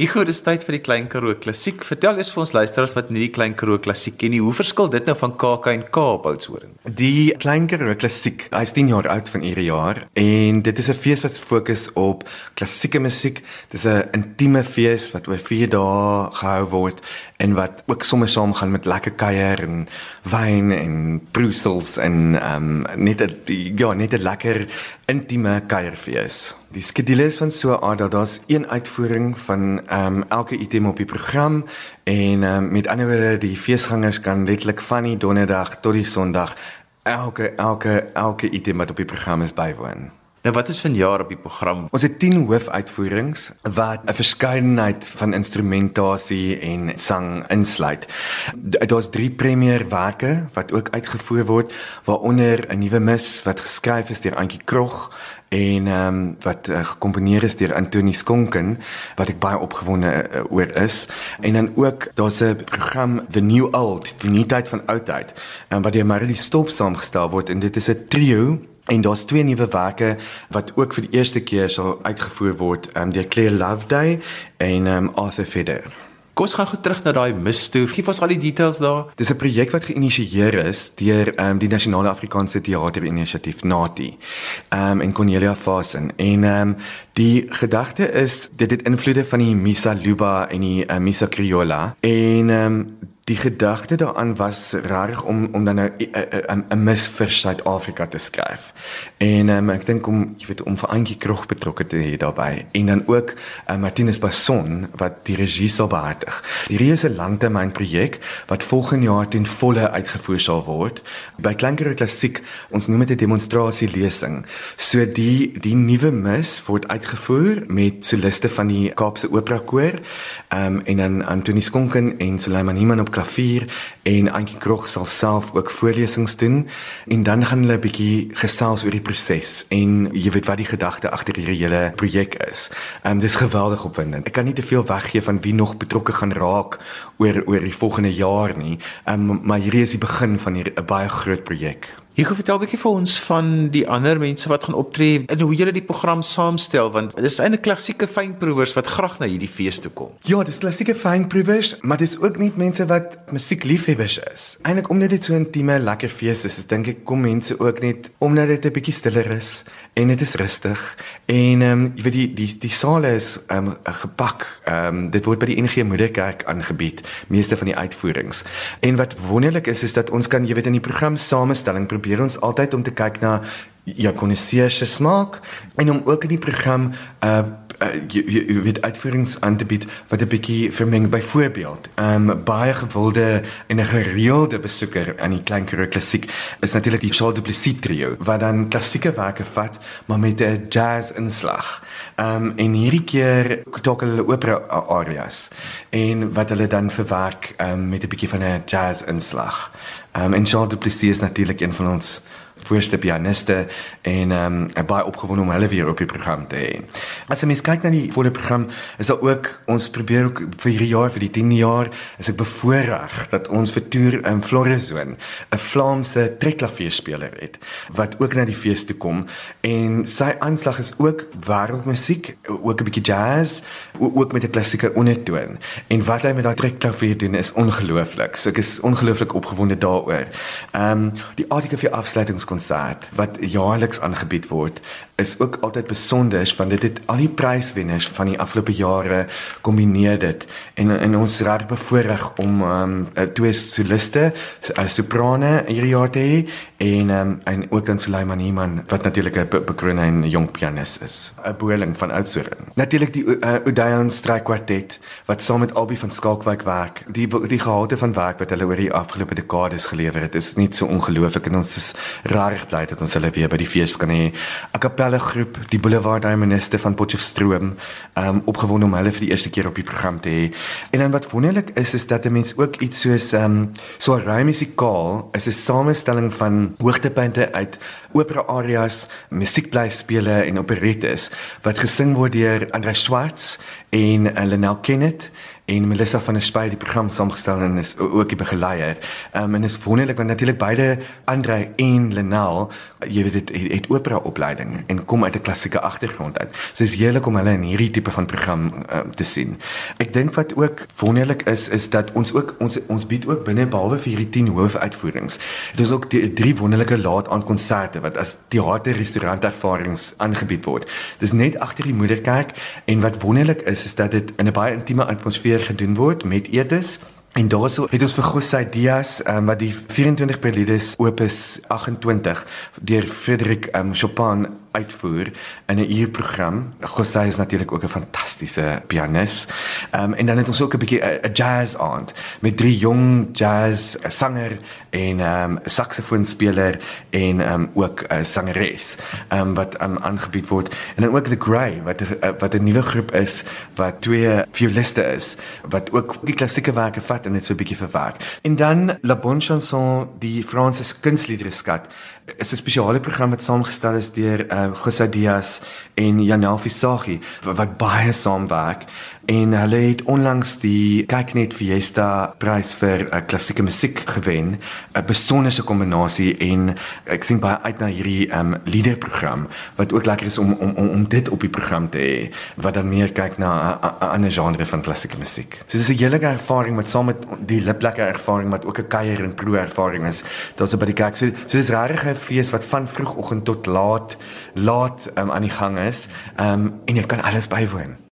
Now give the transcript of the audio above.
Hugo, dis tyd vir die Klein Karoo Klassiek. Vertel eens vir ons luisteraars wat nie die Klein Karoo Klassiek ken nie. Hoe verskil dit nou van KAK en K op Oudtshoorn? Die Klein Karoo Klassiek, hy's 10 jaar oud van hierdie jaar en dit is 'n fees wat fokus op klassieke musiek. Dis 'n intieme fees wat oor 4 dae gehou word en wat ook sommer saam gaan met lekker kuier en wyn en broosels en ehm um, net 'n ja, net 'n lekker intieme kuierfees. Die skedule is van so 'n aard dat daar's een uitvoering van ehm um, elke item op die program en ehm um, met ander woorde die feesgangers kan letterlik van die donderdag tot die sonderdag elke elke elke item wat op die program is bywoon. Nou wat is vanjaar op die program? Ons het 10 hoofuitvoerings wat 'n verskeidenheid van instrumentasie en sang insluit. Daar's 3 premierwerke wat ook uitgevoer word waaronder 'n nuwe mis wat geskryf is deur Antjie Krog en ehm um, wat uh, gekomponeer is deur Antonie Skonken wat ek baie opgewonde uh, oor is en dan ook daar's 'n program The New Old die nuutheid van oudheid um, wat deur Marie Stop saamgestel word en dit is 'n trio En daar's twee nuwe werke wat ook vir die eerste keer sal uitgevoer word, ehm um, deur Claire Loveday en ehm um, Arthur Feder. Kom ons gaan gou terug na daai misstoo. Gee ons al die details daar. Dis 'n projek wat geïnisieer is deur ehm um, die Nasionale Afrikaanse Teater Inisiatief NATI. Ehm um, en Cornelia Fasen. En ehm um, die gedagte is dit het invloede van die Misa Luba en die uh, Misa Criolla en ehm um, die gedagte daaraan was reg om om dan 'n 'n 'n mis vir Suid-Afrika te skryf. En um, ek dink om jy weet om vir Antjie Krog betrokke te hê daarbey en dan ook uh, Martinus Basson wat die regie sal behartig. Hierdie is 'n langtermynprojek wat volgende jaar ten volle uitgevoer sal word. By Klanker Klassiek, ons noem dit 'n demonstrasie lesing. So die die nuwe mis word uitgevoer met soliste van die Kaapse Opera Koor, ehm um, en dan Antonie Skonken en Suleiman Iman op klavier en Antjie Krog sal self ook voorlesings doen en dan gaan hulle 'n bietjie gesels oor die proses en jy weet wat die gedagte agter hierdie hele projek is. Ehm um, dis geweldig opwindend. Ek kan nie te veel weggee van wie nog betrokke gaan raak oor oor die volgende jaar nie. Ehm um, maar hierdie is die begin van 'n baie groot projek. Kan vertel 'n bietjie vir ons van die ander mense wat gaan optree en hoe julle die program saamstel want dit is eintlik klassieke fynproevers wat graag na hierdie fees toe kom. Ja, dis klassieke fynproevers, maar dis ook nie mense wat musiekliefhebbers is. Eintlik omdat dit so 'n intieme, lekker fees is, is dink ek kom mense ook net omdat dit 'n bietjie stiller is en dit is rustig en ehm um, jy weet die die die sale is ehm um, gepak. Ehm um, dit word by die NG Moederkerk aangebied, meeste van die uitvoerings. En wat wonderlik is is dat ons kan jy weet in die program samestelling probeer ons altyd om te kyk na ja konnoisseurs se smaak en om ook in die program uh uh, jy, jy weet uitvoerings aan te bied wat 'n bietjie vermeng byvoorbeeld. Ehm um, baie gewilde en 'n gereelde besoeker aan die Klein Karoo Klassiek is natuurlik die Charles Duplessis trio wat dan klassieke werke vat maar met 'n jazz inslag. Ehm um, en hierdie keer tog hulle opera arias en wat hulle dan verwerk um, met 'n bietjie van 'n jazz inslag. Ehm um, en Charles Duplessis is natuurlik een van ons voorste pianiste en ehm um, baie opgewonde om hulle weer op die program te hê. As jy mens kyk na die volle program, is daar ook ons probeer ook vir hierdie jaar vir die 10de jaar is ek bevoorreg dat ons vir toer in Florizoon 'n Vlaamse trekklavierspeler het wat ook na die fees toe kom en sy aanslag is ook wêreldmusiek, ook 'n bietjie jazz, ook met 'n klassieke ondertoon. En wat hy met daai trekklavier doen is ongelooflik. So ek is ongelooflik opgewonde daaroor. Ehm um, die ATKV afsluitings konsert wat jaarliks aangebied word is ook altyd besonder want dit het al die pryswenners van die afgelope jare kombineer dit. En en ons reg bevoorreg om um twee soliste 'n soprane hierdie jaar te hê en um en ook dan Suleiman Iman wat natuurlik 'n bekroonde en jong pianis is. 'n boeling van Oudtshoorn natuurlik die uh, Odeon strykkwartet wat saam met Albie van Skalkwyk werk die die gehalte van werk wat hulle oor die afgelope dekades gelewer het is net so ongelooflik en ons is reg bly dat ons hulle weer by die fees kan hê. 'n kapelle groep die Boulevard Diamoniste van Potchefstroom um opgewonde om hulle vir die eerste keer op die program te hê. En dan wat wonderlik is is dat 'n mens ook iets soos um so 'n ruim musikaal is 'n samestelling van hoogtepunte uit opera arias, musiekblyspele en operettes wat gesing word deur Andre Schwartz en uh, Lenel Kenneth en Melissa van der Spy die program saamgestel en is ook die begeleier. Ehm um, en is wonderlik want natuurlik beide Andre en Lenel, jy weet dit het, het opera opleiding en kom uit 'n klassieke agtergrond uit. So is heerlik om hulle in hierdie tipe van program um, te sien. Ek dink wat ook wonderlik is is dat ons ook ons ons bied ook binne behalwe vir hierdie 10 hoofuitvoerings. Dit is ook die drie wonderlike laat aan konserte wat as teater restaurant ervarings aangebied word. Dis net agter die moederkerk en wat wonderlik is is dat dit in 'n baie intieme atmosfeer gedoen word met etes En daarso het ons vir José Diaz um, wat die 24 preludes opus 28 deur Frederik um, Chopin uitvoer in 'n uurprogram. José is natuurlik ook 'n fantastiese pianis. Um, en dan het ons ook 'n bietjie 'n jazz aand met drie jong jazz sanger en 'n um, saksofoonspeler en um, ook 'n sangeres um, wat um, aangebied word. En dan ook The Grey wat is, uh, wat 'n nuwe groep is wat twee violiste is wat ook die klassieke werke vat en dit so 'n bietjie verwerk. En dan La Bonne Chanson, die Franse kunstliedere skat is 'n spesiale program wat saamgestel is deur uh, José Diaz en Janel Visagie wat baie saamwerk en hulle het onlangs die Kyknet Fiesta prys vir uh, klassieke musiek gewen 'n besonderse kombinasie en ek sien baie uit na hierdie um, liederprogram wat ook lekker is om om om om dit op die program te hê wat dan meer kyk na 'n ander genre van klassieke musiek. So dis 'n heerlike ervaring met saam met die liplekker ervaring wat ook 'n kuier en proe ervaring is. Daar's by die kerk. So so dis regtig 'n fees wat van vroegoggend tot laat laat um, aan die gang is. Um, en jy kan alles bywoon.